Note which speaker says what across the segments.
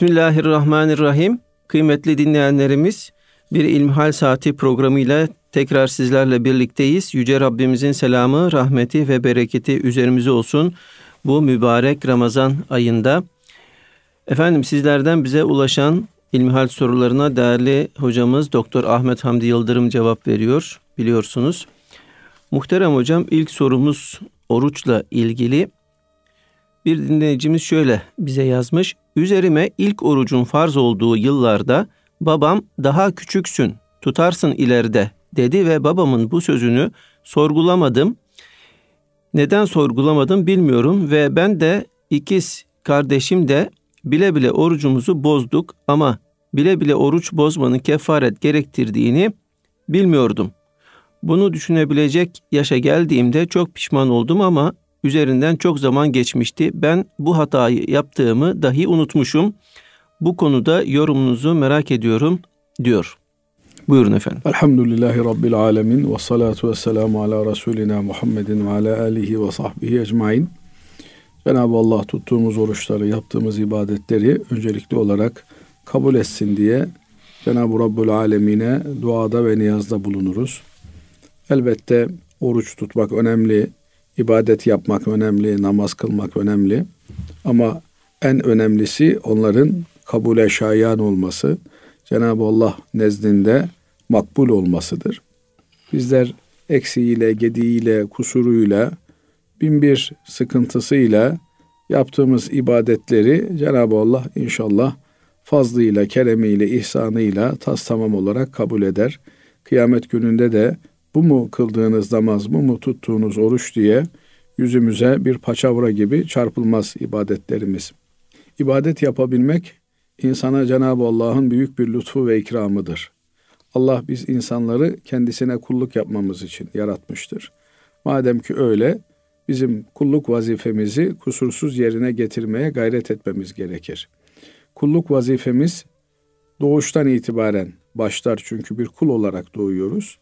Speaker 1: Bismillahirrahmanirrahim. Kıymetli dinleyenlerimiz bir İlmihal Saati programıyla tekrar sizlerle birlikteyiz. Yüce Rabbimizin selamı, rahmeti ve bereketi üzerimize olsun bu mübarek Ramazan ayında. Efendim sizlerden bize ulaşan İlmihal sorularına değerli hocamız Doktor Ahmet Hamdi Yıldırım cevap veriyor biliyorsunuz. Muhterem hocam ilk sorumuz oruçla ilgili. Bir dinleyicimiz şöyle bize yazmış. Üzerime ilk orucun farz olduğu yıllarda babam daha küçüksün, tutarsın ileride dedi ve babamın bu sözünü sorgulamadım. Neden sorgulamadım bilmiyorum ve ben de ikiz kardeşim de bile bile orucumuzu bozduk ama bile bile oruç bozmanın kefaret gerektirdiğini bilmiyordum. Bunu düşünebilecek yaşa geldiğimde çok pişman oldum ama üzerinden çok zaman geçmişti. Ben bu hatayı yaptığımı dahi unutmuşum. Bu konuda yorumunuzu merak ediyorum diyor. Buyurun efendim.
Speaker 2: Elhamdülillahi Rabbil alemin ve salatu ve selamu ala Resulina Muhammedin ve ala alihi ve sahbihi ecmain. Cenab-ı Allah tuttuğumuz oruçları, yaptığımız ibadetleri öncelikli olarak kabul etsin diye Cenab-ı Rabbül Alemine duada ve niyazda bulunuruz. Elbette oruç tutmak önemli, ibadet yapmak önemli, namaz kılmak önemli. Ama en önemlisi onların kabule şayan olması, Cenab-ı Allah nezdinde makbul olmasıdır. Bizler eksiğiyle, gediğiyle, kusuruyla, bin bir sıkıntısıyla yaptığımız ibadetleri Cenab-ı Allah inşallah fazlıyla, keremiyle, ihsanıyla tas tamam olarak kabul eder. Kıyamet gününde de bu mu kıldığınız namaz, bu mu tuttuğunuz oruç diye yüzümüze bir paçavra gibi çarpılmaz ibadetlerimiz. İbadet yapabilmek insana Cenab-ı Allah'ın büyük bir lütfu ve ikramıdır. Allah biz insanları kendisine kulluk yapmamız için yaratmıştır. Madem ki öyle, bizim kulluk vazifemizi kusursuz yerine getirmeye gayret etmemiz gerekir. Kulluk vazifemiz doğuştan itibaren başlar çünkü bir kul olarak doğuyoruz.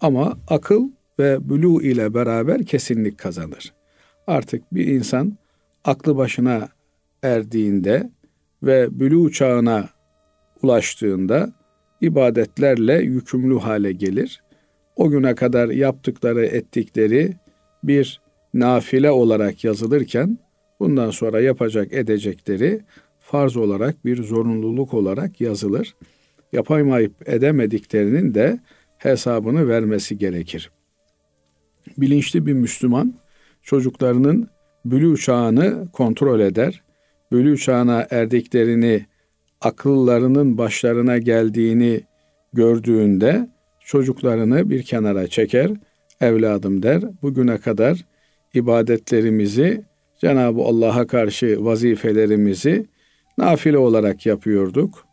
Speaker 2: Ama akıl ve bülü ile beraber kesinlik kazanır. Artık bir insan aklı başına erdiğinde ve bülü çağına ulaştığında ibadetlerle yükümlü hale gelir. O güne kadar yaptıkları, ettikleri bir nafile olarak yazılırken bundan sonra yapacak edecekleri farz olarak bir zorunluluk olarak yazılır. Yapamayıp edemediklerinin de hesabını vermesi gerekir. Bilinçli bir Müslüman çocuklarının bülü çağını kontrol eder. Bülü çağına erdiklerini, akıllarının başlarına geldiğini gördüğünde çocuklarını bir kenara çeker. Evladım der, bugüne kadar ibadetlerimizi, Cenab-ı Allah'a karşı vazifelerimizi nafile olarak yapıyorduk.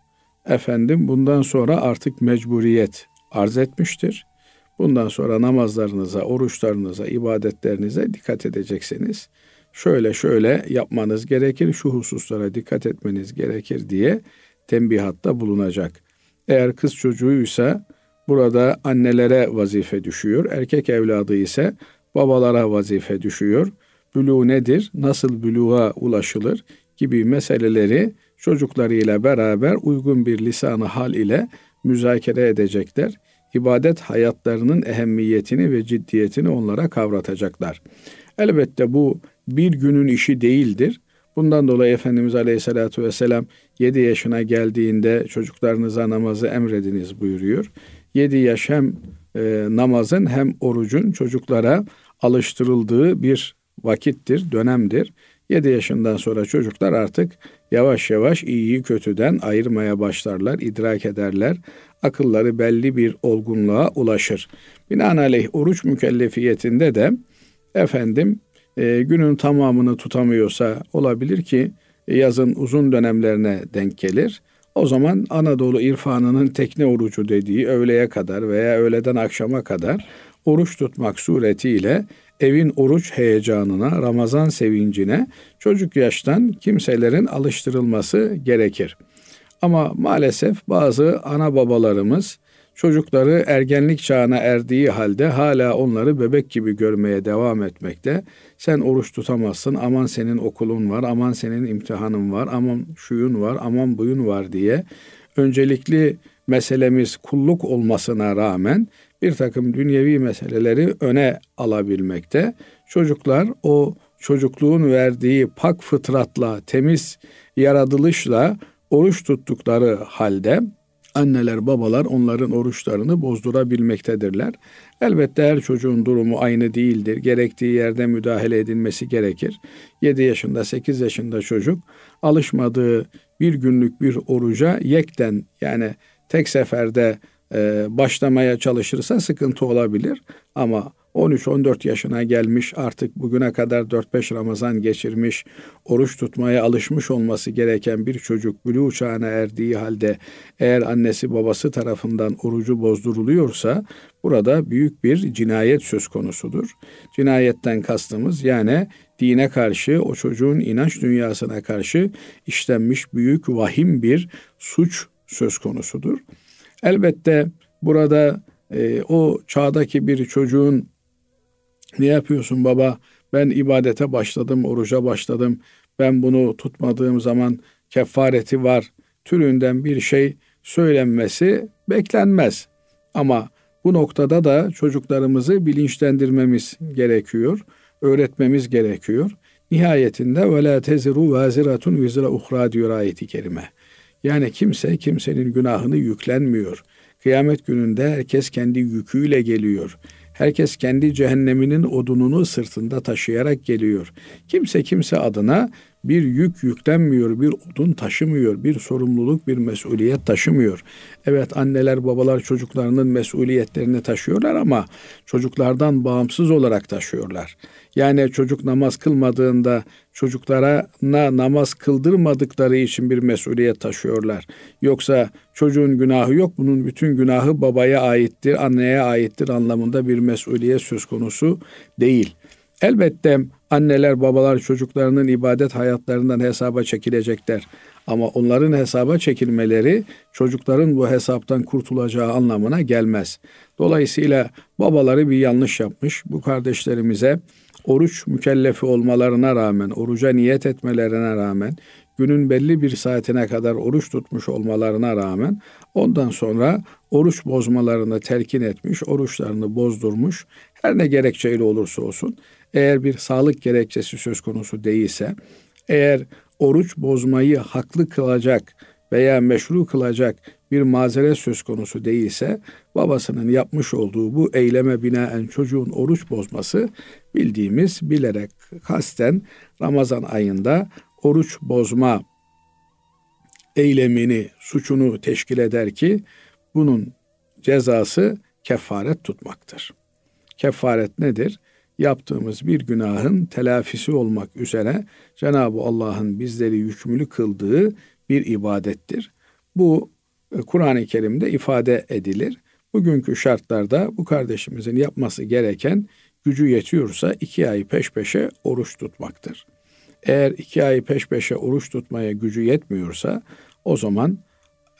Speaker 2: Efendim bundan sonra artık mecburiyet arz etmiştir. Bundan sonra namazlarınıza, oruçlarınıza, ibadetlerinize dikkat edeceksiniz. Şöyle şöyle yapmanız gerekir, şu hususlara dikkat etmeniz gerekir diye tembihatta bulunacak. Eğer kız çocuğuysa burada annelere vazife düşüyor. Erkek evladı ise babalara vazife düşüyor. Bülü nedir? Nasıl bülüğa ulaşılır? gibi meseleleri çocuklarıyla beraber uygun bir lisanı hal ile müzakere edecekler. İbadet hayatlarının ehemmiyetini ve ciddiyetini onlara kavratacaklar. Elbette bu bir günün işi değildir. Bundan dolayı Efendimiz Aleyhisselatü Vesselam 7 yaşına geldiğinde çocuklarınıza namazı emrediniz buyuruyor. 7 yaş hem e, namazın hem orucun çocuklara alıştırıldığı bir vakittir, dönemdir. 7 yaşından sonra çocuklar artık yavaş yavaş iyiyi kötüden ayırmaya başlarlar, idrak ederler. Akılları belli bir olgunluğa ulaşır. Binaenaleyh oruç mükellefiyetinde de efendim e, günün tamamını tutamıyorsa olabilir ki yazın uzun dönemlerine denk gelir. O zaman Anadolu irfanının tekne orucu dediği öğleye kadar veya öğleden akşama kadar oruç tutmak suretiyle evin oruç heyecanına, Ramazan sevincine çocuk yaştan kimselerin alıştırılması gerekir. Ama maalesef bazı ana babalarımız çocukları ergenlik çağına erdiği halde hala onları bebek gibi görmeye devam etmekte. Sen oruç tutamazsın, aman senin okulun var, aman senin imtihanın var, aman şuyun var, aman buyun var diye öncelikli meselemiz kulluk olmasına rağmen bir takım dünyevi meseleleri öne alabilmekte. Çocuklar o çocukluğun verdiği pak fıtratla, temiz yaratılışla oruç tuttukları halde anneler babalar onların oruçlarını bozdurabilmektedirler. Elbette her çocuğun durumu aynı değildir. Gerektiği yerde müdahale edilmesi gerekir. 7 yaşında 8 yaşında çocuk alışmadığı bir günlük bir oruca yekten yani tek seferde e, başlamaya çalışırsa sıkıntı olabilir. Ama 13-14 yaşına gelmiş artık bugüne kadar 4-5 Ramazan geçirmiş, oruç tutmaya alışmış olması gereken bir çocuk bülü çağına erdiği halde eğer annesi babası tarafından orucu bozduruluyorsa burada büyük bir cinayet söz konusudur. Cinayetten kastımız yani dine karşı o çocuğun inanç dünyasına karşı işlenmiş büyük vahim bir suç söz konusudur. Elbette burada e, o çağdaki bir çocuğun ne yapıyorsun baba? Ben ibadete başladım, oruca başladım. Ben bunu tutmadığım zaman kefareti var türünden bir şey söylenmesi beklenmez. Ama bu noktada da çocuklarımızı bilinçlendirmemiz gerekiyor, öğretmemiz gerekiyor. Nihayetinde ve la teziru vaziratun vizra uhra diyor ayeti kerime. Yani kimse kimsenin günahını yüklenmiyor. Kıyamet gününde herkes kendi yüküyle geliyor. Herkes kendi cehenneminin odununu sırtında taşıyarak geliyor. Kimse kimse adına bir yük yüklenmiyor, bir odun taşımıyor, bir sorumluluk, bir mesuliyet taşımıyor. Evet anneler babalar çocuklarının mesuliyetlerini taşıyorlar ama çocuklardan bağımsız olarak taşıyorlar. Yani çocuk namaz kılmadığında çocuklara namaz kıldırmadıkları için bir mesuliyet taşıyorlar. Yoksa çocuğun günahı yok, bunun bütün günahı babaya aittir, anneye aittir anlamında bir mesuliyet söz konusu değil. Elbette anneler babalar çocuklarının ibadet hayatlarından hesaba çekilecekler. Ama onların hesaba çekilmeleri çocukların bu hesaptan kurtulacağı anlamına gelmez. Dolayısıyla babaları bir yanlış yapmış. Bu kardeşlerimize oruç mükellefi olmalarına rağmen, oruca niyet etmelerine rağmen, günün belli bir saatine kadar oruç tutmuş olmalarına rağmen ondan sonra oruç bozmalarını telkin etmiş, oruçlarını bozdurmuş. Her ne gerekçeyle olursa olsun eğer bir sağlık gerekçesi söz konusu değilse, eğer oruç bozmayı haklı kılacak veya meşru kılacak bir mazeret söz konusu değilse babasının yapmış olduğu bu eyleme binaen çocuğun oruç bozması bildiğimiz bilerek kasten Ramazan ayında oruç bozma eylemini, suçunu teşkil eder ki bunun cezası kefaret tutmaktır. Kefaret nedir? Yaptığımız bir günahın telafisi olmak üzere Cenab-ı Allah'ın bizleri yükümlü kıldığı bir ibadettir. Bu e, Kur'an-ı Kerim'de ifade edilir. Bugünkü şartlarda bu kardeşimizin yapması gereken gücü yetiyorsa iki ay peş peşe oruç tutmaktır. Eğer iki ay peş peşe oruç tutmaya gücü yetmiyorsa o zaman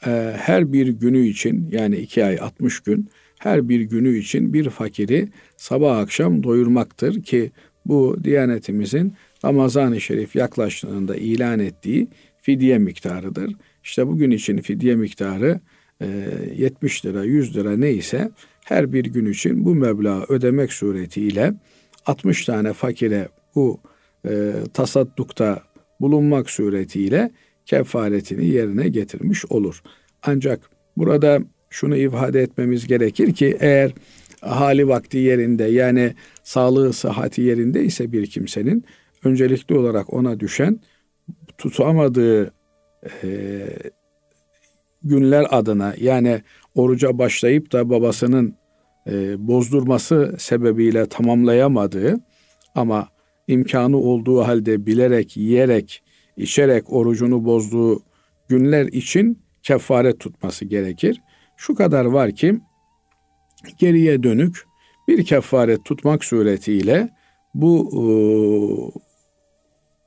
Speaker 2: e, her bir günü için yani iki ay 60 gün her bir günü için bir fakiri sabah akşam doyurmaktır ki bu Diyanetimizin Ramazan-ı Şerif yaklaştığında ilan ettiği fidye miktarıdır. İşte bugün için fidye miktarı 70 e, lira, 100 lira neyse her bir gün için bu meblağı ödemek suretiyle 60 tane fakire bu e, tasaddukta bulunmak suretiyle kefaretini yerine getirmiş olur. Ancak burada şunu ifade etmemiz gerekir ki eğer hali vakti yerinde yani sağlığı sıhhati yerinde ise bir kimsenin öncelikli olarak ona düşen tutamadığı e, günler adına yani oruca başlayıp da babasının e, bozdurması sebebiyle tamamlayamadığı ama imkanı olduğu halde bilerek, yiyerek, içerek orucunu bozduğu günler için kefaret tutması gerekir. Şu kadar var ki geriye dönük bir kefaret tutmak suretiyle bu e,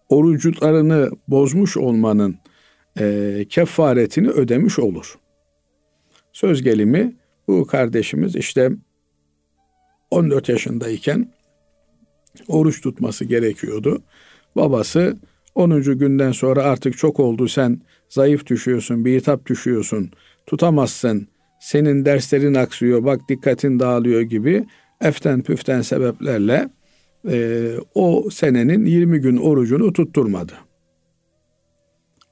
Speaker 2: oruçlarını bozmuş olmanın e, kefaretini ödemiş olur. Söz gelimi Bu kardeşimiz işte 14 yaşındayken oruç tutması gerekiyordu. Babası 10. günden sonra artık çok oldu sen zayıf düşüyorsun, bir hitap düşüyorsun, tutamazsın, senin derslerin aksıyor, bak dikkatin dağılıyor gibi eften püften sebeplerle e, o senenin 20 gün orucunu tutturmadı.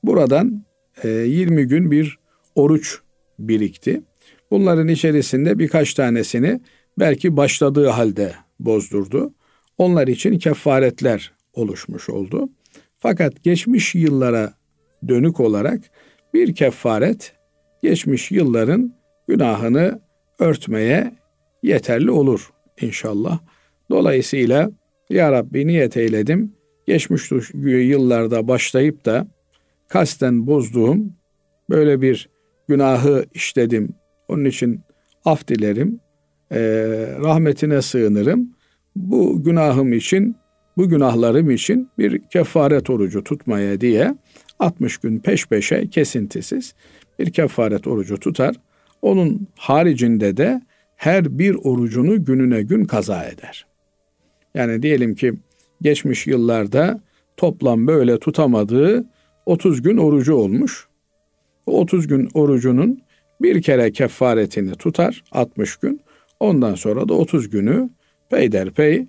Speaker 2: Buradan e, 20 gün bir oruç birikti. Bunların içerisinde birkaç tanesini belki başladığı halde bozdurdu. Onlar için kefaretler oluşmuş oldu. Fakat geçmiş yıllara dönük olarak bir kefaret geçmiş yılların günahını örtmeye yeterli olur inşallah. Dolayısıyla Ya Rabbi niyet eyledim. Geçmiş yıllarda başlayıp da kasten bozduğum böyle bir günahı işledim. Onun için af dilerim. E, rahmetine sığınırım. Bu günahım için, bu günahlarım için bir kefaret orucu tutmaya diye 60 gün peş peşe kesintisiz bir kefaret orucu tutar. Onun haricinde de her bir orucunu gününe gün kaza eder. Yani diyelim ki geçmiş yıllarda toplam böyle tutamadığı 30 gün orucu olmuş. O 30 gün orucunun bir kere kefaretini tutar 60 gün. Ondan sonra da 30 günü peyderpey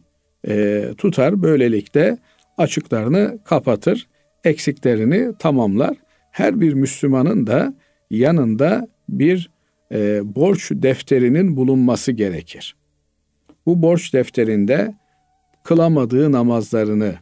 Speaker 2: e, tutar. Böylelikle açıklarını kapatır, eksiklerini tamamlar. Her bir Müslümanın da yanında bir e, borç defterinin bulunması gerekir. Bu borç defterinde kılamadığı namazlarını,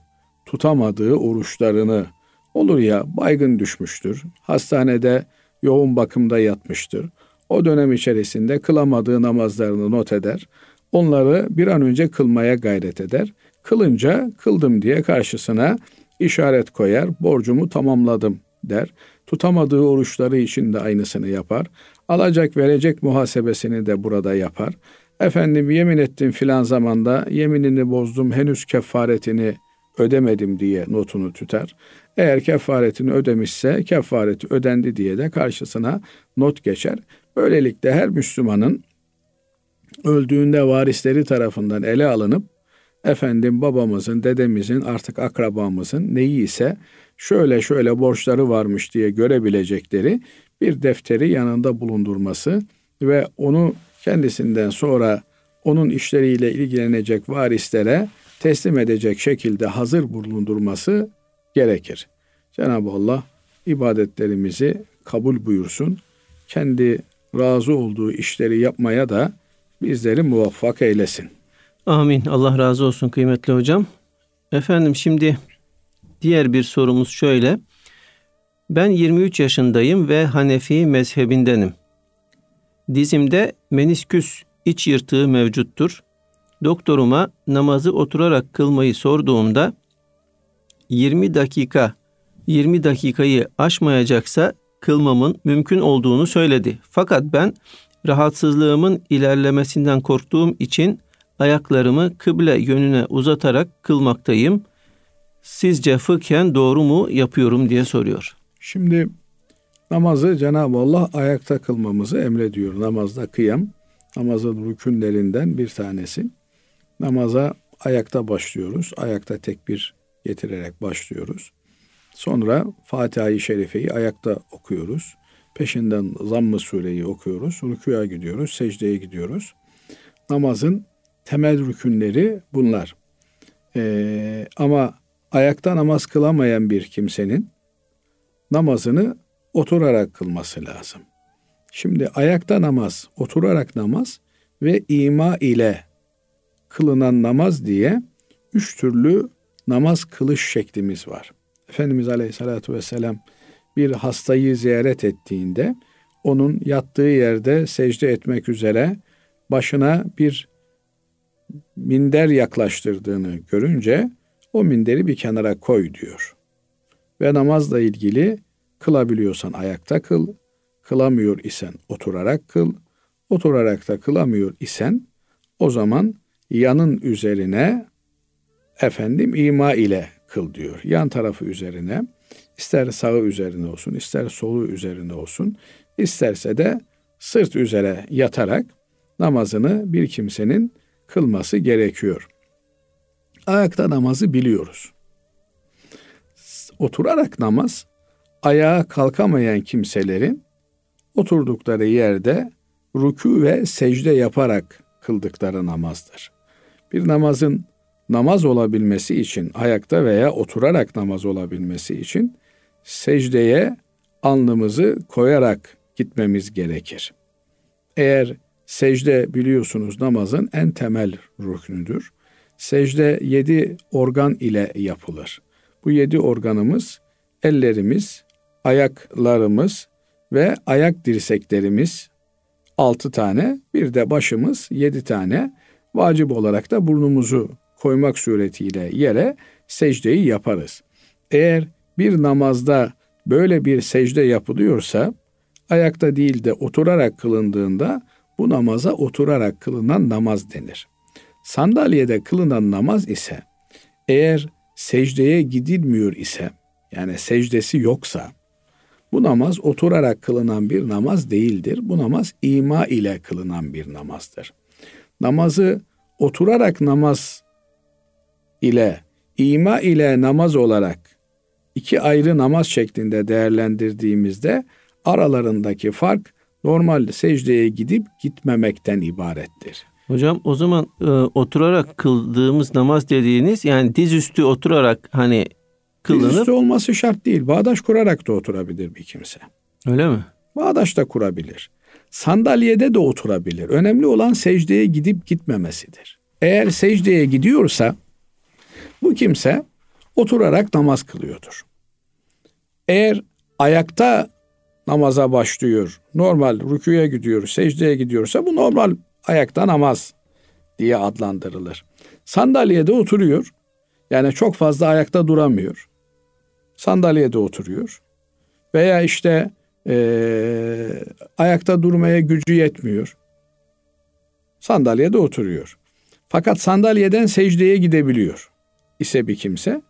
Speaker 2: tutamadığı oruçlarını, olur ya baygın düşmüştür, hastanede yoğun bakımda yatmıştır. O dönem içerisinde kılamadığı namazlarını not eder. Onları bir an önce kılmaya gayret eder. Kılınca kıldım diye karşısına işaret koyar. Borcumu tamamladım der. Tutamadığı oruçları için de aynısını yapar. Alacak verecek muhasebesini de burada yapar. Efendim yemin ettim filan zamanda yeminini bozdum henüz kefaretini ödemedim diye notunu tutar. Eğer kefaretini ödemişse kefareti ödendi diye de karşısına not geçer. Böylelikle her Müslümanın öldüğünde varisleri tarafından ele alınıp efendim babamızın, dedemizin, artık akrabamızın neyi ise şöyle şöyle borçları varmış diye görebilecekleri bir defteri yanında bulundurması ve onu kendisinden sonra onun işleriyle ilgilenecek varislere teslim edecek şekilde hazır bulundurması gerekir. Cenab-ı Allah ibadetlerimizi kabul buyursun. Kendi razı olduğu işleri yapmaya da bizleri muvaffak eylesin.
Speaker 1: Amin. Allah razı olsun kıymetli hocam. Efendim şimdi diğer bir sorumuz şöyle. Ben 23 yaşındayım ve Hanefi mezhebindenim. Dizimde menisküs iç yırtığı mevcuttur. Doktoruma namazı oturarak kılmayı sorduğumda 20 dakika 20 dakikayı aşmayacaksa kılmamın mümkün olduğunu söyledi. Fakat ben rahatsızlığımın ilerlemesinden korktuğum için ayaklarımı kıble yönüne uzatarak kılmaktayım. Sizce fıkhen doğru mu yapıyorum diye soruyor.
Speaker 2: Şimdi namazı Cenab-ı Allah ayakta kılmamızı emrediyor. Namazda kıyam namazın rükünlerinden bir tanesi. Namaza ayakta başlıyoruz. Ayakta tekbir getirerek başlıyoruz. Sonra Fatiha-i Şerife'yi ayakta okuyoruz. Peşinden Zamm-ı Sure'yi okuyoruz. Rükuya gidiyoruz, secdeye gidiyoruz. Namazın temel rükünleri bunlar. Ee, ama ayakta namaz kılamayan bir kimsenin namazını oturarak kılması lazım. Şimdi ayakta namaz, oturarak namaz ve ima ile kılınan namaz diye üç türlü namaz kılış şeklimiz var. Efendimiz Aleyhisselatü Vesselam bir hastayı ziyaret ettiğinde onun yattığı yerde secde etmek üzere başına bir minder yaklaştırdığını görünce o minderi bir kenara koy diyor. Ve namazla ilgili kılabiliyorsan ayakta kıl, kılamıyor isen oturarak kıl, oturarak da kılamıyor isen o zaman yanın üzerine efendim ima ile kıl diyor. Yan tarafı üzerine ister sağı üzerine olsun, ister solu üzerine olsun, isterse de sırt üzere yatarak namazını bir kimsenin kılması gerekiyor. Ayakta namazı biliyoruz. Oturarak namaz ayağa kalkamayan kimselerin oturdukları yerde rükû ve secde yaparak kıldıkları namazdır. Bir namazın namaz olabilmesi için ayakta veya oturarak namaz olabilmesi için secdeye alnımızı koyarak gitmemiz gerekir. Eğer secde biliyorsunuz namazın en temel rüknüdür. Secde yedi organ ile yapılır. Bu yedi organımız ellerimiz, ayaklarımız ve ayak dirseklerimiz altı tane, bir de başımız yedi tane. Vacip olarak da burnumuzu koymak suretiyle yere secdeyi yaparız. Eğer bir namazda böyle bir secde yapılıyorsa ayakta değil de oturarak kılındığında bu namaza oturarak kılınan namaz denir. Sandalyede kılınan namaz ise eğer secdeye gidilmiyor ise yani secdesi yoksa bu namaz oturarak kılınan bir namaz değildir. Bu namaz ima ile kılınan bir namazdır. Namazı oturarak namaz ile ima ile namaz olarak iki ayrı namaz şeklinde değerlendirdiğimizde aralarındaki fark normal secdeye gidip gitmemekten ibarettir.
Speaker 1: Hocam o zaman e, oturarak kıldığımız namaz dediğiniz yani dizüstü oturarak hani kılınır.
Speaker 2: Dizüstü olması şart değil. Bağdaş kurarak da oturabilir bir kimse.
Speaker 1: Öyle mi?
Speaker 2: Bağdaş da kurabilir. Sandalyede de oturabilir. Önemli olan secdeye gidip gitmemesidir. Eğer secdeye gidiyorsa bu kimse oturarak namaz kılıyordur. Eğer ayakta namaza başlıyor, normal rüküye gidiyor, secdeye gidiyorsa bu normal ayakta namaz diye adlandırılır. Sandalyede oturuyor. Yani çok fazla ayakta duramıyor. Sandalyede oturuyor. Veya işte e, ayakta durmaya gücü yetmiyor. Sandalyede oturuyor. Fakat sandalyeden secdeye gidebiliyor ise bir kimse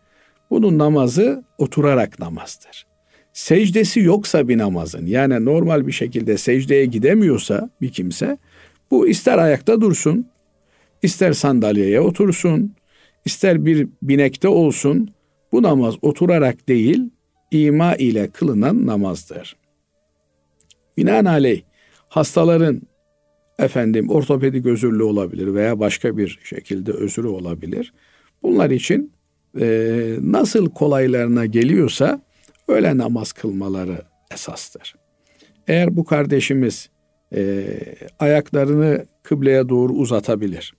Speaker 2: bunun namazı oturarak namazdır. Secdesi yoksa bir namazın yani normal bir şekilde secdeye gidemiyorsa bir kimse bu ister ayakta dursun, ister sandalyeye otursun, ister bir binekte olsun bu namaz oturarak değil ima ile kılınan namazdır. Binaenaleyh hastaların efendim ortopedik özürlü olabilir veya başka bir şekilde özürü olabilir. Bunlar için e, nasıl kolaylarına geliyorsa öyle namaz kılmaları esastır. Eğer bu kardeşimiz e, ayaklarını kıbleye doğru uzatabilir,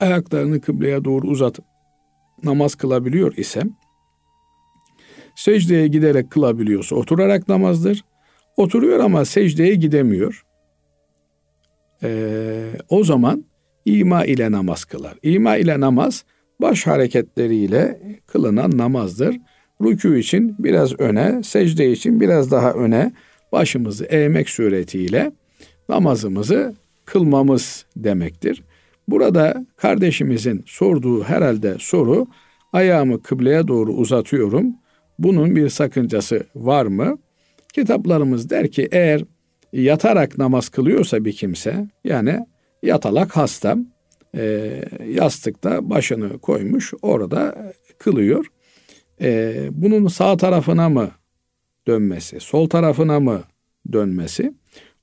Speaker 2: ayaklarını kıbleye doğru uzatıp namaz kılabiliyor ise, secdeye giderek kılabiliyorsa oturarak namazdır. Oturuyor ama secdeye gidemiyor. Ee, o zaman ima ile namaz kılar. İma ile namaz baş hareketleriyle kılınan namazdır. Rükû için biraz öne, secde için biraz daha öne başımızı eğmek suretiyle namazımızı kılmamız demektir. Burada kardeşimizin sorduğu herhalde soru ayağımı kıbleye doğru uzatıyorum. Bunun bir sakıncası var mı? Kitaplarımız der ki eğer yatarak namaz kılıyorsa bir kimse yani yatalak hasta e, yastıkta başını koymuş orada kılıyor. E, bunun sağ tarafına mı dönmesi, sol tarafına mı dönmesi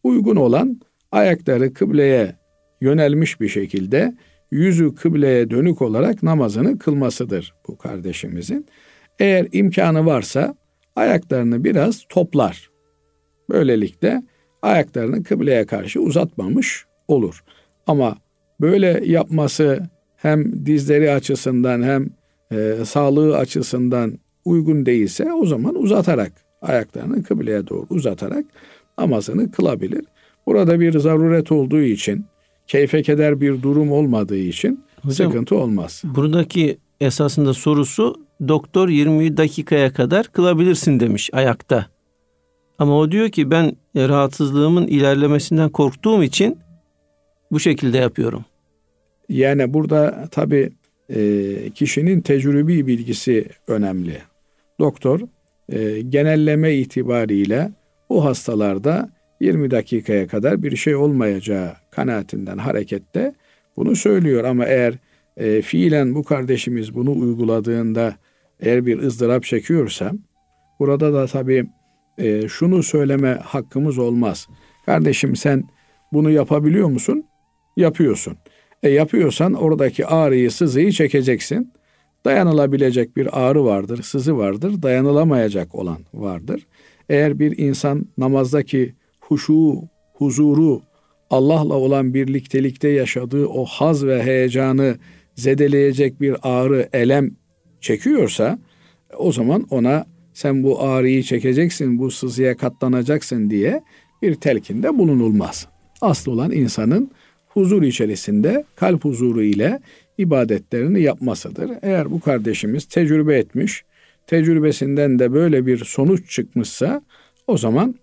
Speaker 2: uygun olan ayakları kıbleye yönelmiş bir şekilde yüzü kıbleye dönük olarak namazını kılmasıdır bu kardeşimizin. Eğer imkanı varsa ayaklarını biraz toplar. Böylelikle ayaklarını kıbleye karşı uzatmamış olur. Ama böyle yapması hem dizleri açısından hem e, sağlığı açısından uygun değilse o zaman uzatarak ayaklarını kıbleye doğru uzatarak namazını kılabilir. Burada bir zaruret olduğu için keyfe keder bir durum olmadığı için Hocam, sıkıntı olmaz.
Speaker 1: Buradaki esasında sorusu doktor 20 dakikaya kadar kılabilirsin demiş ayakta. Ama o diyor ki ben rahatsızlığımın ilerlemesinden korktuğum için bu şekilde yapıyorum.
Speaker 2: Yani burada tabi e, kişinin tecrübi bilgisi önemli. Doktor e, genelleme itibariyle o hastalarda 20 dakikaya kadar bir şey olmayacağı kanaatinden harekette bunu söylüyor ama eğer e, fiilen bu kardeşimiz bunu uyguladığında eğer bir ızdırap çekiyorsa burada da tabii e, şunu söyleme hakkımız olmaz. Kardeşim sen bunu yapabiliyor musun? Yapıyorsun. E yapıyorsan oradaki ağrıyı, sızıyı çekeceksin. Dayanılabilecek bir ağrı vardır, sızı vardır, dayanılamayacak olan vardır. Eğer bir insan namazdaki huşu, huzuru, Allah'la olan birliktelikte yaşadığı o haz ve heyecanı zedeleyecek bir ağrı, elem çekiyorsa o zaman ona sen bu ağrıyı çekeceksin, bu sızıya katlanacaksın diye bir telkinde bulunulmaz. Asıl olan insanın huzur içerisinde kalp huzuru ile ibadetlerini yapmasıdır. Eğer bu kardeşimiz tecrübe etmiş, tecrübesinden de böyle bir sonuç çıkmışsa o zaman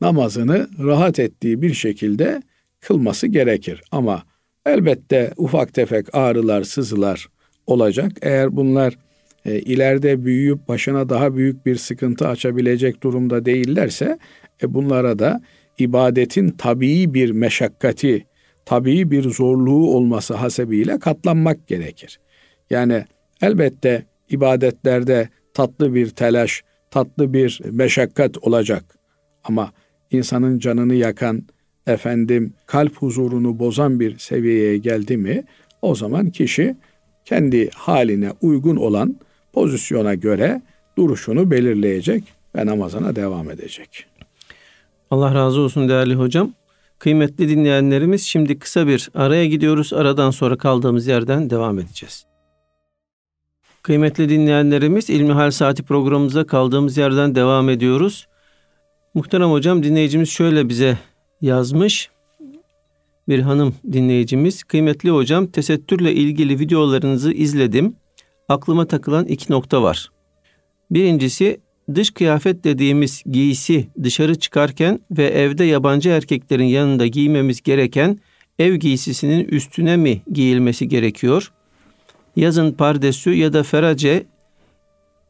Speaker 2: namazını rahat ettiği bir şekilde kılması gerekir. Ama elbette ufak tefek ağrılar, sızılar olacak. Eğer bunlar e, ileride büyüyüp başına daha büyük bir sıkıntı açabilecek durumda değillerse e, bunlara da ibadetin tabii bir meşakkati, tabii bir zorluğu olması hasebiyle katlanmak gerekir. Yani elbette ibadetlerde tatlı bir telaş, tatlı bir meşakkat olacak. Ama insanın canını yakan, efendim kalp huzurunu bozan bir seviyeye geldi mi o zaman kişi kendi haline uygun olan pozisyona göre duruşunu belirleyecek ve namazına devam edecek.
Speaker 1: Allah razı olsun değerli hocam. Kıymetli dinleyenlerimiz şimdi kısa bir araya gidiyoruz. Aradan sonra kaldığımız yerden devam edeceğiz. Kıymetli dinleyenlerimiz İlmihal Saati programımıza kaldığımız yerden devam ediyoruz. Muhterem hocam dinleyicimiz şöyle bize yazmış. Bir hanım dinleyicimiz. Kıymetli hocam tesettürle ilgili videolarınızı izledim. Aklıma takılan iki nokta var. Birincisi dış kıyafet dediğimiz giysi dışarı çıkarken ve evde yabancı erkeklerin yanında giymemiz gereken ev giysisinin üstüne mi giyilmesi gerekiyor? Yazın pardesü ya da ferace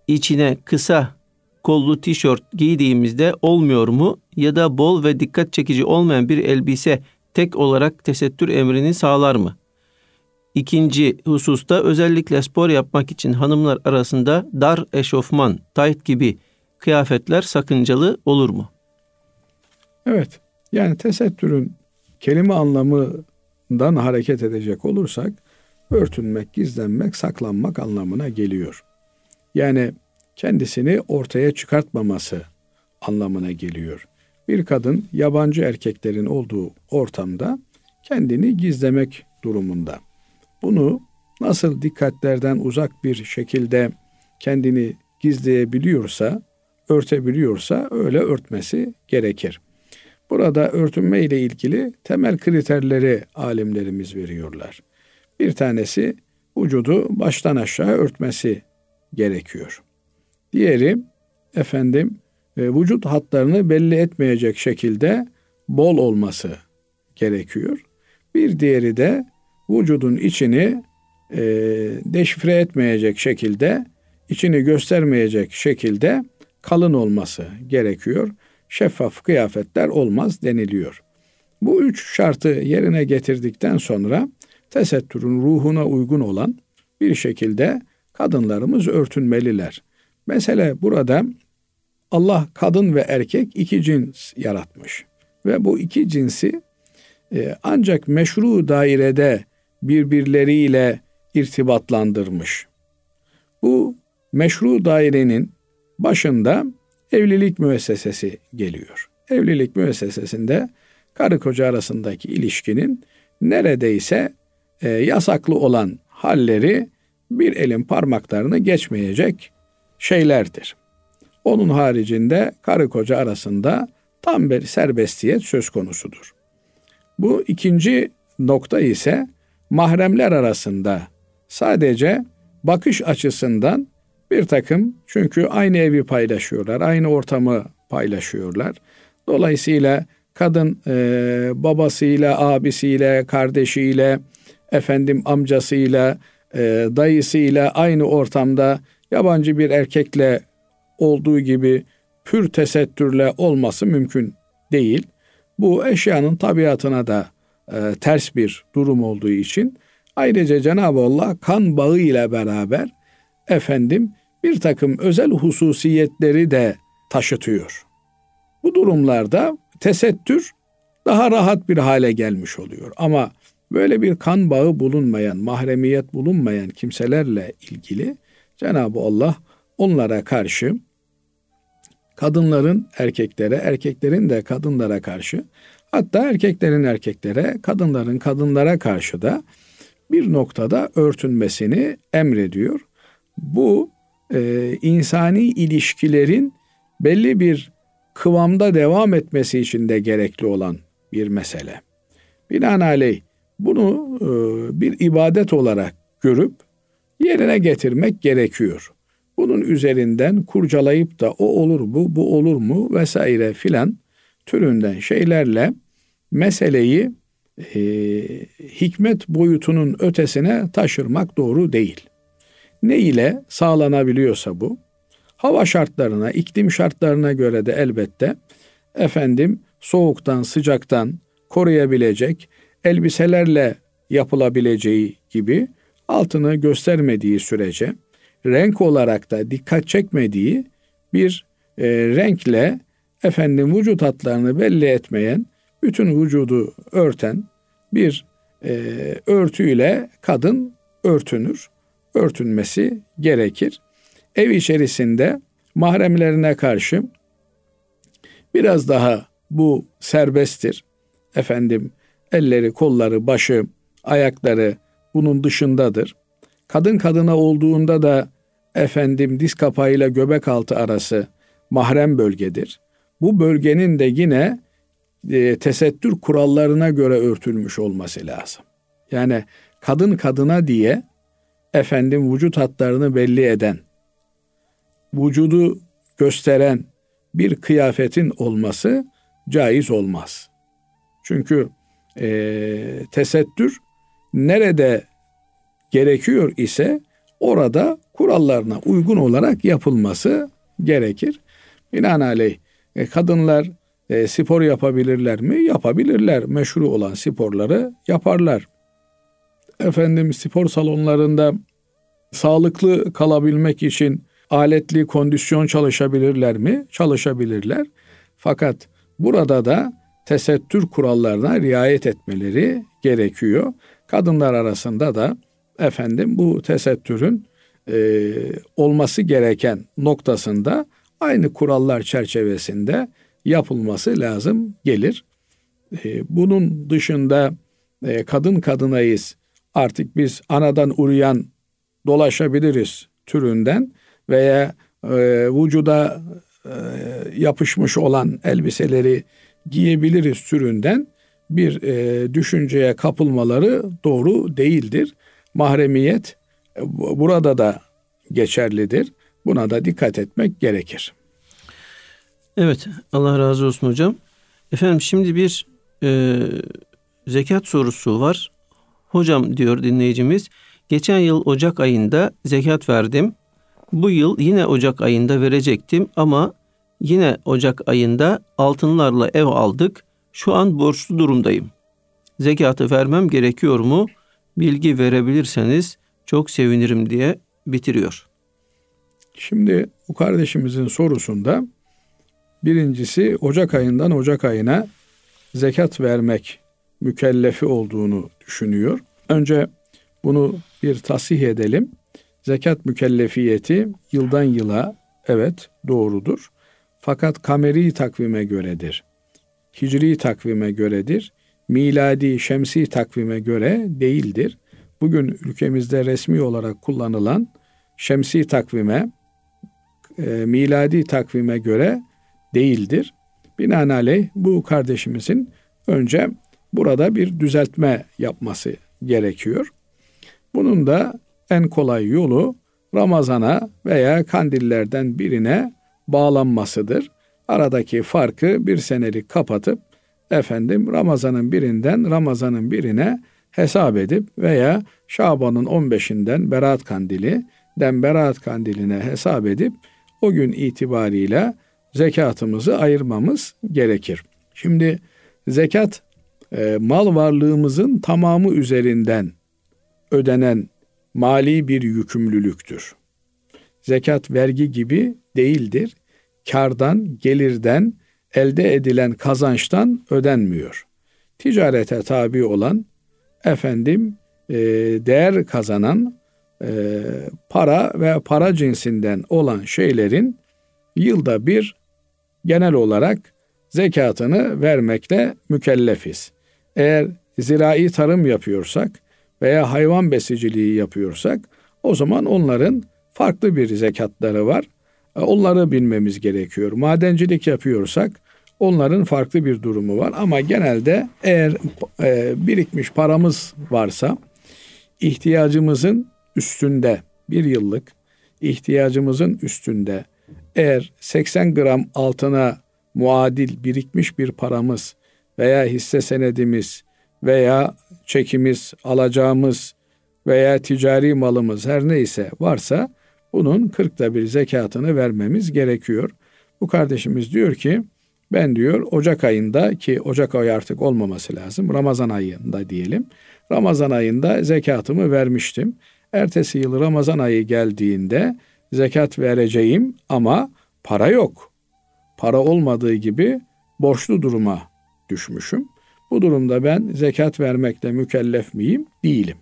Speaker 1: içine kısa kollu tişört giydiğimizde olmuyor mu? Ya da bol ve dikkat çekici olmayan bir elbise tek olarak tesettür emrini sağlar mı? İkinci hususta özellikle spor yapmak için hanımlar arasında dar eşofman, tayt gibi kıyafetler sakıncalı olur mu?
Speaker 2: Evet. Yani tesettürün kelime anlamından hareket edecek olursak örtünmek, gizlenmek, saklanmak anlamına geliyor. Yani kendisini ortaya çıkartmaması anlamına geliyor. Bir kadın yabancı erkeklerin olduğu ortamda kendini gizlemek durumunda. Bunu nasıl dikkatlerden uzak bir şekilde kendini gizleyebiliyorsa, örtebiliyorsa öyle örtmesi gerekir. Burada örtünme ile ilgili temel kriterleri alimlerimiz veriyorlar. Bir tanesi vücudu baştan aşağı örtmesi gerekiyor. Diğeri efendim e, vücut hatlarını belli etmeyecek şekilde bol olması gerekiyor. Bir diğeri de vücudun içini e, deşifre etmeyecek şekilde, içini göstermeyecek şekilde kalın olması gerekiyor. Şeffaf kıyafetler olmaz deniliyor. Bu üç şartı yerine getirdikten sonra tesettürün ruhuna uygun olan bir şekilde kadınlarımız örtünmeliler. Mesele burada Allah kadın ve erkek iki cins yaratmış. Ve bu iki cinsi e, ancak meşru dairede birbirleriyle irtibatlandırmış. Bu meşru dairenin başında evlilik müessesesi geliyor. Evlilik müessesesinde karı koca arasındaki ilişkinin neredeyse e, yasaklı olan halleri bir elin parmaklarını geçmeyecek şeylerdir. Onun haricinde karı koca arasında tam bir serbestiyet söz konusudur. Bu ikinci nokta ise mahremler arasında sadece bakış açısından bir takım çünkü aynı evi paylaşıyorlar, aynı ortamı paylaşıyorlar. Dolayısıyla kadın e, babasıyla, abisiyle, kardeşiyle, efendim amcasıyla, e, dayısıyla aynı ortamda yabancı bir erkekle olduğu gibi pür tesettürle olması mümkün değil. Bu eşyanın tabiatına da e, ters bir durum olduğu için ayrıca Cenab-ı Allah kan bağı ile beraber efendim bir takım özel hususiyetleri de taşıtıyor. Bu durumlarda tesettür daha rahat bir hale gelmiş oluyor. Ama böyle bir kan bağı bulunmayan, mahremiyet bulunmayan kimselerle ilgili Cenab-ı Allah onlara karşı kadınların erkeklere, erkeklerin de kadınlara karşı hatta erkeklerin erkeklere, kadınların kadınlara karşı da bir noktada örtünmesini emrediyor. Bu e, insani ilişkilerin belli bir kıvamda devam etmesi için de gerekli olan bir mesele. Binaenaleyh bunu e, bir ibadet olarak görüp yerine getirmek gerekiyor. Bunun üzerinden kurcalayıp da o olur mu, bu olur mu vesaire filan türünden şeylerle meseleyi e, hikmet boyutunun ötesine taşırmak doğru değil. Ne ile sağlanabiliyorsa bu, hava şartlarına, iklim şartlarına göre de elbette efendim soğuktan, sıcaktan koruyabilecek elbiselerle yapılabileceği gibi altını göstermediği sürece renk olarak da dikkat çekmediği bir e, renkle efendim vücut hatlarını belli etmeyen, bütün vücudu örten bir e, örtüyle kadın örtünür. Örtünmesi gerekir. Ev içerisinde mahremlerine karşı biraz daha bu serbesttir. Efendim elleri, kolları, başı, ayakları bunun dışındadır. Kadın kadına olduğunda da efendim diz kapağıyla göbek altı arası mahrem bölgedir. Bu bölgenin de yine e, tesettür kurallarına göre örtülmüş olması lazım. Yani kadın kadına diye efendim vücut hatlarını belli eden, vücudu gösteren bir kıyafetin olması caiz olmaz. Çünkü e, tesettür nerede gerekiyor ise orada kurallarına uygun olarak yapılması gerekir. Binaenaleyh e, kadınlar e, spor yapabilirler mi? Yapabilirler. Meşru olan sporları yaparlar. Efendim spor salonlarında sağlıklı kalabilmek için aletli kondisyon çalışabilirler mi? Çalışabilirler. Fakat burada da tesettür kurallarına riayet etmeleri gerekiyor. Kadınlar arasında da efendim bu tesettürün e, olması gereken noktasında aynı kurallar çerçevesinde yapılması lazım gelir. E, bunun dışında e, kadın kadınayız artık biz anadan uruyan dolaşabiliriz türünden veya e, vücuda e, yapışmış olan elbiseleri giyebiliriz türünden bir e, düşünceye kapılmaları doğru değildir. Mahremiyet burada da geçerlidir. Buna da dikkat etmek gerekir.
Speaker 1: Evet, Allah razı olsun hocam. Efendim şimdi bir e, zekat sorusu var. Hocam diyor dinleyicimiz, geçen yıl Ocak ayında zekat verdim. Bu yıl yine Ocak ayında verecektim ama yine Ocak ayında altınlarla ev aldık. Şu an borçlu durumdayım. Zekatı vermem gerekiyor mu? Bilgi verebilirseniz çok sevinirim diye bitiriyor.
Speaker 2: Şimdi bu kardeşimizin sorusunda birincisi Ocak ayından Ocak ayına zekat vermek mükellefi olduğunu düşünüyor. Önce bunu bir tasih edelim. Zekat mükellefiyeti yıldan yıla evet doğrudur. Fakat kameri takvime göredir. Hicri takvime göredir. Miladi şemsi takvime göre değildir. Bugün ülkemizde resmi olarak kullanılan şemsi takvime, e, miladi takvime göre değildir. Binaenaleyh bu kardeşimizin önce burada bir düzeltme yapması gerekiyor. Bunun da en kolay yolu Ramazana veya kandillerden birine bağlanmasıdır. Aradaki farkı bir senelik kapatıp efendim Ramazan'ın birinden Ramazan'ın birine hesap edip veya Şaban'ın 15'inden Berat Kandili den Berat Kandili'ne hesap edip o gün itibariyle zekatımızı ayırmamız gerekir. Şimdi zekat e, mal varlığımızın tamamı üzerinden ödenen mali bir yükümlülüktür. Zekat vergi gibi değildir. Kardan, gelirden, elde edilen kazançtan ödenmiyor. Ticarete tabi olan, efendim e, değer kazanan e, para ve para cinsinden olan şeylerin yılda bir genel olarak zekatını vermekle mükellefiz. Eğer zirai tarım yapıyorsak veya hayvan besiciliği yapıyorsak o zaman onların farklı bir zekatları var. E, onları bilmemiz gerekiyor. Madencilik yapıyorsak onların farklı bir durumu var ama genelde eğer e, birikmiş paramız varsa ihtiyacımızın üstünde bir yıllık ihtiyacımızın üstünde eğer 80 gram altına muadil birikmiş bir paramız veya hisse senedimiz veya çekimiz, alacağımız veya ticari malımız her neyse varsa bunun kırkta bir zekatını vermemiz gerekiyor. Bu kardeşimiz diyor ki ben diyor Ocak ayında ki Ocak ayı artık olmaması lazım. Ramazan ayında diyelim. Ramazan ayında zekatımı vermiştim. Ertesi yıl Ramazan ayı geldiğinde zekat vereceğim ama para yok. Para olmadığı gibi borçlu duruma düşmüşüm. Bu durumda ben zekat vermekle mükellef miyim? Değilim.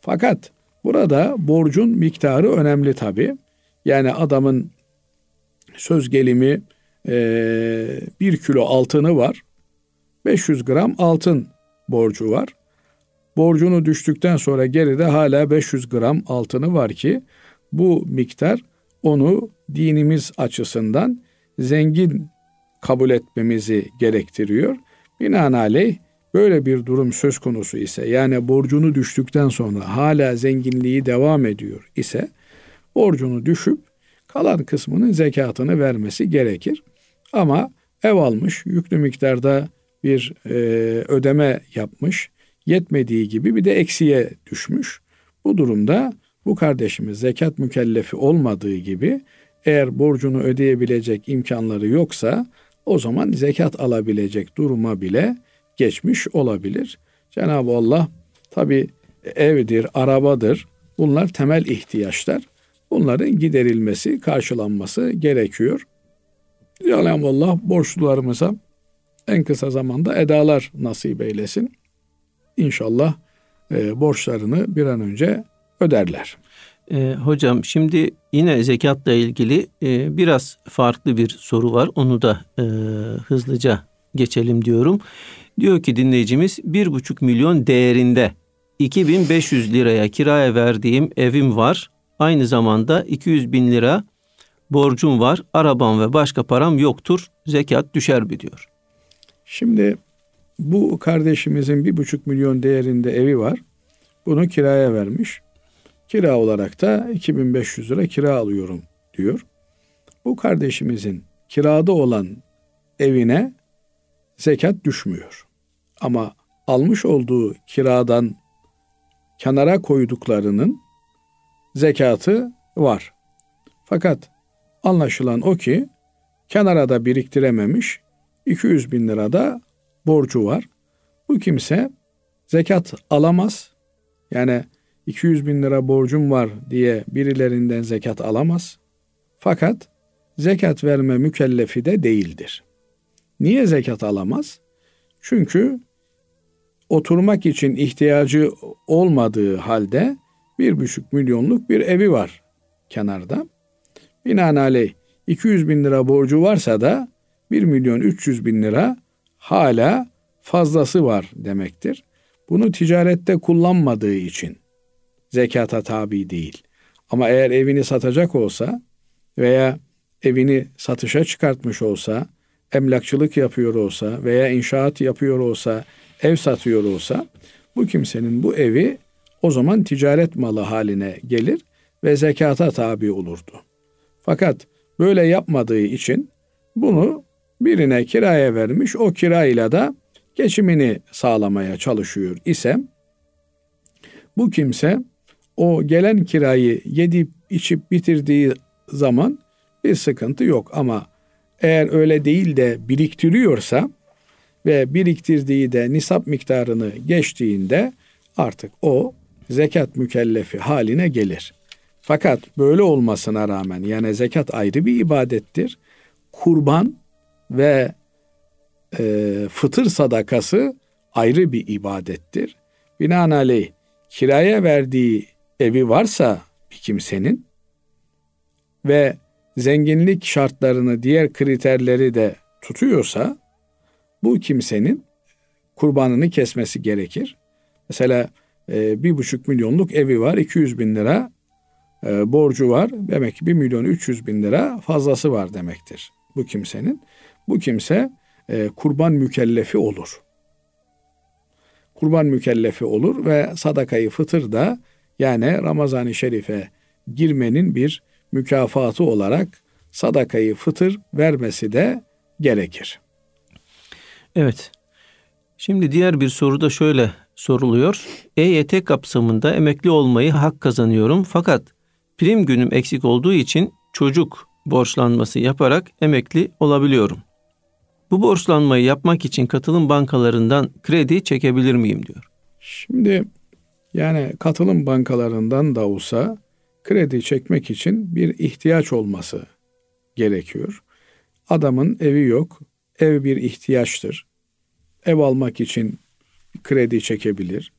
Speaker 2: Fakat burada borcun miktarı önemli tabi. Yani adamın söz gelimi e, bir kilo altını var. 500 gram altın borcu var. Borcunu düştükten sonra geride hala 500 gram altını var ki bu miktar onu dinimiz açısından zengin kabul etmemizi gerektiriyor. Binaenaleyh böyle bir durum söz konusu ise yani borcunu düştükten sonra hala zenginliği devam ediyor ise borcunu düşüp kalan kısmının zekatını vermesi gerekir. Ama ev almış, yüklü miktarda bir e, ödeme yapmış, yetmediği gibi bir de eksiye düşmüş. Bu durumda bu kardeşimiz zekat mükellefi olmadığı gibi eğer borcunu ödeyebilecek imkanları yoksa o zaman zekat alabilecek duruma bile geçmiş olabilir. Cenab-ı Allah tabi evdir, arabadır. Bunlar temel ihtiyaçlar. Bunların giderilmesi, karşılanması gerekiyor. Cenab-ı Allah borçlularımıza en kısa zamanda edalar nasip eylesin. İnşallah e, borçlarını bir an önce öderler.
Speaker 1: E, hocam şimdi yine zekatla ilgili e, biraz farklı bir soru var. Onu da e, hızlıca geçelim diyorum. Diyor ki dinleyicimiz bir buçuk milyon değerinde 2500 liraya kiraya verdiğim evim var. Aynı zamanda 200 bin lira borcum var. Arabam ve başka param yoktur. Zekat düşer mi diyor.
Speaker 2: Şimdi bu kardeşimizin bir buçuk milyon değerinde evi var. Bunu kiraya vermiş. Kira olarak da 2500 lira kira alıyorum diyor. Bu kardeşimizin kirada olan evine zekat düşmüyor. Ama almış olduğu kiradan kenara koyduklarının zekatı var. Fakat anlaşılan o ki kenara da biriktirememiş 200 bin lira da borcu var. Bu kimse zekat alamaz. Yani 200 bin lira borcum var diye birilerinden zekat alamaz. Fakat zekat verme mükellefi de değildir. Niye zekat alamaz? Çünkü oturmak için ihtiyacı olmadığı halde bir buçuk milyonluk bir evi var kenarda. Binaenaleyh 200 bin lira borcu varsa da 1 milyon 300 bin lira hala fazlası var demektir. Bunu ticarette kullanmadığı için zekata tabi değil. Ama eğer evini satacak olsa veya evini satışa çıkartmış olsa, emlakçılık yapıyor olsa veya inşaat yapıyor olsa, ev satıyor olsa bu kimsenin bu evi o zaman ticaret malı haline gelir ve zekata tabi olurdu. Fakat böyle yapmadığı için bunu birine kiraya vermiş, o kirayla da geçimini sağlamaya çalışıyor ise bu kimse o gelen kirayı yedip içip bitirdiği zaman bir sıkıntı yok ama eğer öyle değil de biriktiriyorsa ve biriktirdiği de nisap miktarını geçtiğinde artık o zekat mükellefi haline gelir. Fakat böyle olmasına rağmen yani zekat ayrı bir ibadettir. Kurban ve e, fıtır sadakası ayrı bir ibadettir. Binaenaleyh kiraya verdiği evi varsa bir kimsenin ve zenginlik şartlarını diğer kriterleri de tutuyorsa bu kimsenin kurbanını kesmesi gerekir. Mesela e, bir buçuk milyonluk evi var 200 bin lira e, borcu var. Demek ki 1 milyon 300 bin lira fazlası var demektir bu kimsenin. Bu kimse e, kurban mükellefi olur. Kurban mükellefi olur ve sadakayı fıtır da yani Ramazan-ı Şerif'e girmenin bir mükafatı olarak sadakayı fıtır vermesi de gerekir.
Speaker 1: Evet. Şimdi diğer bir soru da şöyle soruluyor. EYT kapsamında emekli olmayı hak kazanıyorum fakat prim günüm eksik olduğu için çocuk borçlanması yaparak emekli olabiliyorum. Bu borçlanmayı yapmak için katılım bankalarından kredi çekebilir miyim diyor.
Speaker 2: Şimdi yani katılım bankalarından da olsa kredi çekmek için bir ihtiyaç olması gerekiyor. Adamın evi yok. Ev bir ihtiyaçtır. Ev almak için kredi çekebilir.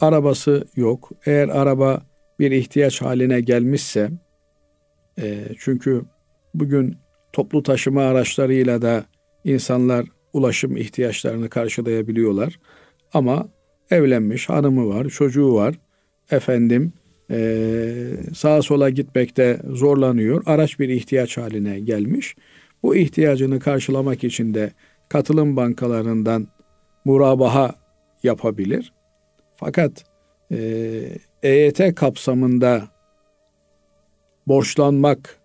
Speaker 2: Arabası yok. Eğer araba bir ihtiyaç haline gelmişse e, çünkü bugün toplu taşıma araçlarıyla da insanlar ulaşım ihtiyaçlarını karşılayabiliyorlar. Ama evlenmiş, hanımı var, çocuğu var. Efendim e, sağa sola gitmekte zorlanıyor. Araç bir ihtiyaç haline gelmiş. Bu ihtiyacını karşılamak için de katılım bankalarından murabaha yapabilir. Fakat e, EYT kapsamında borçlanmak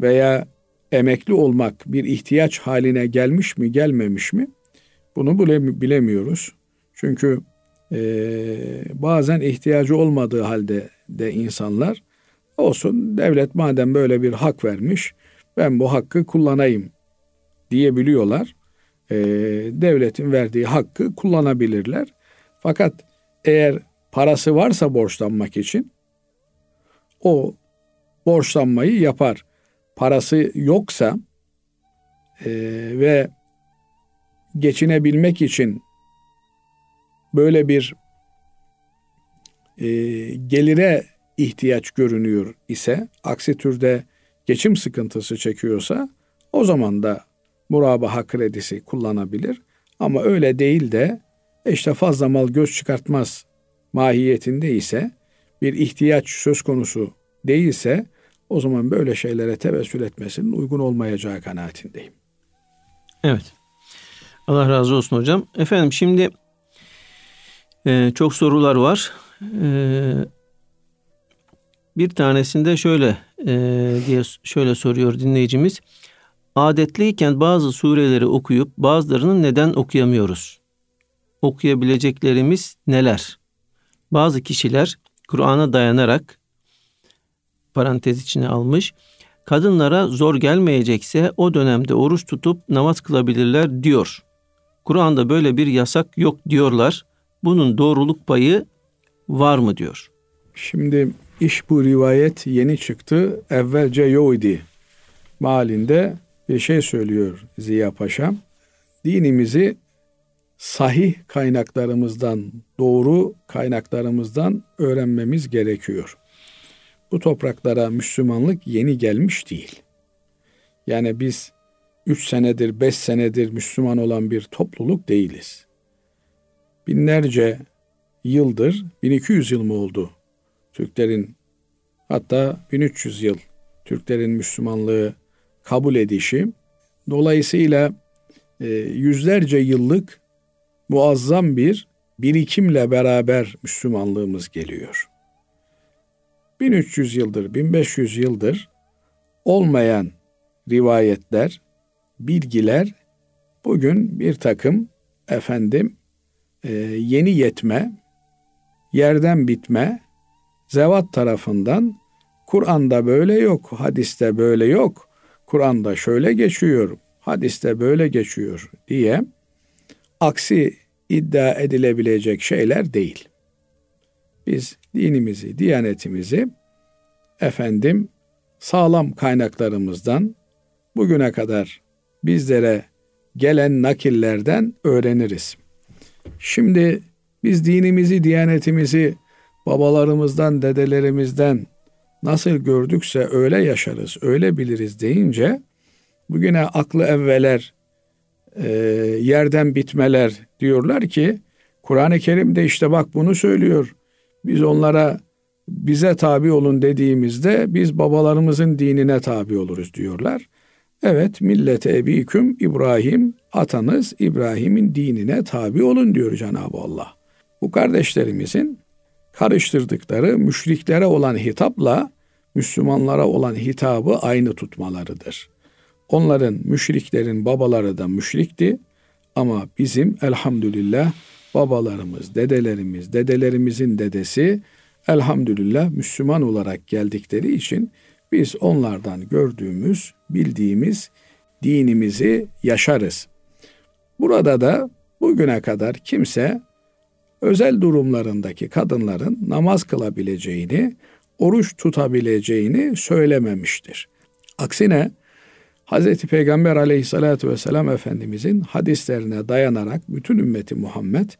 Speaker 2: veya emekli olmak bir ihtiyaç haline gelmiş mi gelmemiş mi bunu bilemiyoruz. Çünkü e, bazen ihtiyacı olmadığı halde de insanlar olsun devlet madem böyle bir hak vermiş ben bu hakkı kullanayım diyebiliyorlar. E, devletin verdiği hakkı kullanabilirler. Fakat eğer parası varsa borçlanmak için o borçlanmayı yapar. Parası yoksa e, ve geçinebilmek için böyle bir e, gelire ihtiyaç görünüyor ise, aksi türde geçim sıkıntısı çekiyorsa o zaman da murabaha kredisi kullanabilir. Ama öyle değil de işte fazla mal göz çıkartmaz mahiyetinde ise bir ihtiyaç söz konusu değilse o zaman böyle şeylere tevessül etmesinin uygun olmayacağı kanaatindeyim.
Speaker 1: Evet. Allah razı olsun hocam. Efendim şimdi e, çok sorular var. E, bir tanesinde şöyle e, diye şöyle soruyor dinleyicimiz. Adetliyken bazı sureleri okuyup bazılarını neden okuyamıyoruz? Okuyabileceklerimiz neler? Bazı kişiler Kur'an'a dayanarak parantez içine almış. Kadınlara zor gelmeyecekse o dönemde oruç tutup namaz kılabilirler diyor. Kur'an'da böyle bir yasak yok diyorlar. Bunun doğruluk payı var mı diyor.
Speaker 2: Şimdi iş bu rivayet yeni çıktı. Evvelce yoydi. Malinde bir şey söylüyor Ziya Paşa. Dinimizi sahih kaynaklarımızdan, doğru kaynaklarımızdan öğrenmemiz gerekiyor. Bu topraklara Müslümanlık yeni gelmiş değil. Yani biz 3 senedir, 5 senedir Müslüman olan bir topluluk değiliz. Binlerce yıldır, 1200 yıl mı oldu Türklerin hatta 1300 yıl Türklerin Müslümanlığı kabul edişi. Dolayısıyla e, yüzlerce yıllık muazzam bir birikimle beraber Müslümanlığımız geliyor. 1300 yıldır, 1500 yıldır olmayan rivayetler, bilgiler bugün bir takım efendim e, yeni yetme, yerden bitme, zevat tarafından Kur'an'da böyle yok, hadiste böyle yok, Kur'an'da şöyle geçiyor, hadiste böyle geçiyor diye aksi iddia edilebilecek şeyler değil. Biz dinimizi, diyanetimizi efendim sağlam kaynaklarımızdan bugüne kadar bizlere gelen nakillerden öğreniriz. Şimdi biz dinimizi, diyanetimizi babalarımızdan, dedelerimizden nasıl gördükse öyle yaşarız, öyle biliriz deyince bugüne aklı evveler, e, yerden bitmeler diyorlar ki Kur'an-ı Kerim'de işte bak bunu söylüyor. Biz onlara bize tabi olun dediğimizde biz babalarımızın dinine tabi oluruz diyorlar. Evet millete ebiküm İbrahim atanız İbrahim'in dinine tabi olun diyor Cenab-ı Allah. Bu kardeşlerimizin karıştırdıkları müşriklere olan hitapla Müslümanlara olan hitabı aynı tutmalarıdır. Onların müşriklerin babaları da müşrikti ama bizim elhamdülillah babalarımız, dedelerimiz, dedelerimizin dedesi elhamdülillah Müslüman olarak geldikleri için biz onlardan gördüğümüz, bildiğimiz dinimizi yaşarız. Burada da bugüne kadar kimse özel durumlarındaki kadınların namaz kılabileceğini, oruç tutabileceğini söylememiştir. Aksine Hz. Peygamber aleyhissalatü vesselam Efendimizin hadislerine dayanarak bütün ümmeti Muhammed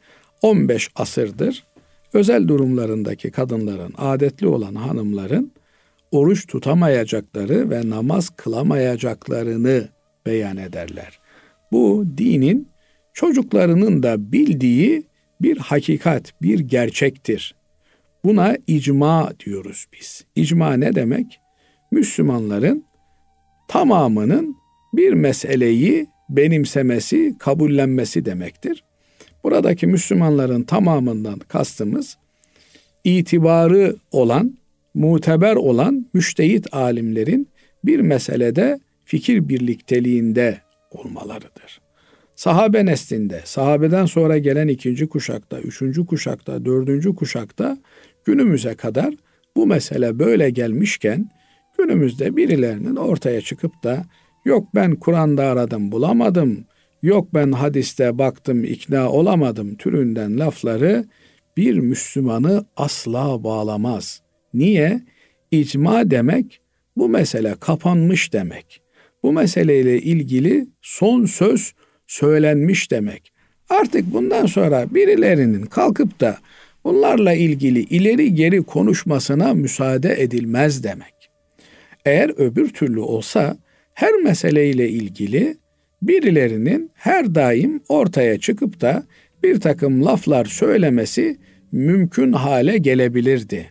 Speaker 2: 15 asırdır özel durumlarındaki kadınların, adetli olan hanımların oruç tutamayacakları ve namaz kılamayacaklarını beyan ederler. Bu dinin çocuklarının da bildiği bir hakikat, bir gerçektir. Buna icma diyoruz biz. İcma ne demek? Müslümanların tamamının bir meseleyi benimsemesi, kabullenmesi demektir. Buradaki Müslümanların tamamından kastımız itibarı olan, muteber olan müştehit alimlerin bir meselede fikir birlikteliğinde olmalarıdır. Sahabe neslinde, sahabeden sonra gelen ikinci kuşakta, üçüncü kuşakta, dördüncü kuşakta günümüze kadar bu mesele böyle gelmişken günümüzde birilerinin ortaya çıkıp da yok ben Kur'an'da aradım bulamadım, yok ben hadiste baktım ikna olamadım türünden lafları bir Müslümanı asla bağlamaz. Niye? İcma demek bu mesele kapanmış demek. Bu meseleyle ilgili son söz söylenmiş demek. Artık bundan sonra birilerinin kalkıp da bunlarla ilgili ileri geri konuşmasına müsaade edilmez demek. Eğer öbür türlü olsa her meseleyle ilgili birilerinin her daim ortaya çıkıp da bir takım laflar söylemesi mümkün hale gelebilirdi.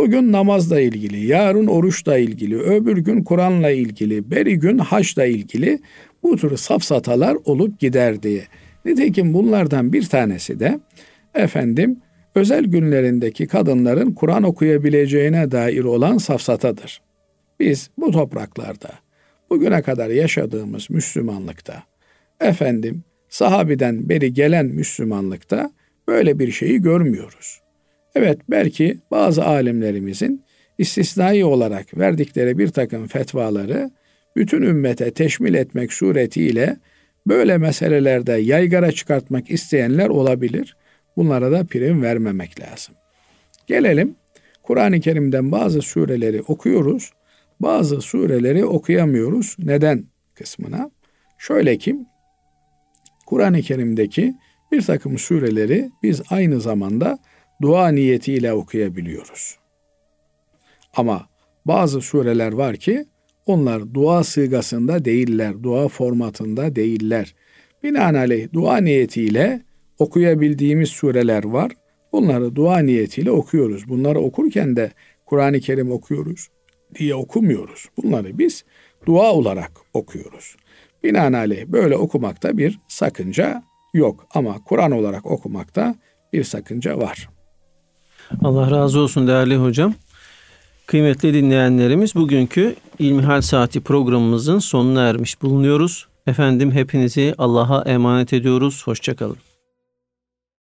Speaker 2: Bugün namazla ilgili, yarın oruçla ilgili, öbür gün Kur'an'la ilgili, beri gün haçla ilgili bu tür safsatalar olup giderdi. Nitekim bunlardan bir tanesi de efendim özel günlerindeki kadınların Kur'an okuyabileceğine dair olan safsatadır. Biz bu topraklarda bugüne kadar yaşadığımız Müslümanlıkta efendim sahabiden beri gelen Müslümanlıkta böyle bir şeyi görmüyoruz. Evet belki bazı alimlerimizin istisnai olarak verdikleri bir takım fetvaları bütün ümmete teşmil etmek suretiyle böyle meselelerde yaygara çıkartmak isteyenler olabilir. Bunlara da prim vermemek lazım. Gelelim Kur'an-ı Kerim'den bazı sureleri okuyoruz. Bazı sureleri okuyamıyoruz. Neden kısmına? Şöyle ki Kur'an-ı Kerim'deki bir takım sureleri biz aynı zamanda dua niyetiyle okuyabiliyoruz. Ama bazı sureler var ki onlar dua sığgasında değiller, dua formatında değiller. Binaenaleyh dua niyetiyle okuyabildiğimiz sureler var. Bunları dua niyetiyle okuyoruz. Bunları okurken de Kur'an-ı Kerim okuyoruz diye okumuyoruz. Bunları biz dua olarak okuyoruz. Binaenaleyh böyle okumakta bir sakınca yok ama Kur'an olarak okumakta bir sakınca var.
Speaker 1: Allah razı olsun değerli hocam. Kıymetli dinleyenlerimiz bugünkü İlmihal Saati programımızın sonuna ermiş bulunuyoruz. Efendim hepinizi Allah'a emanet ediyoruz. Hoşçakalın.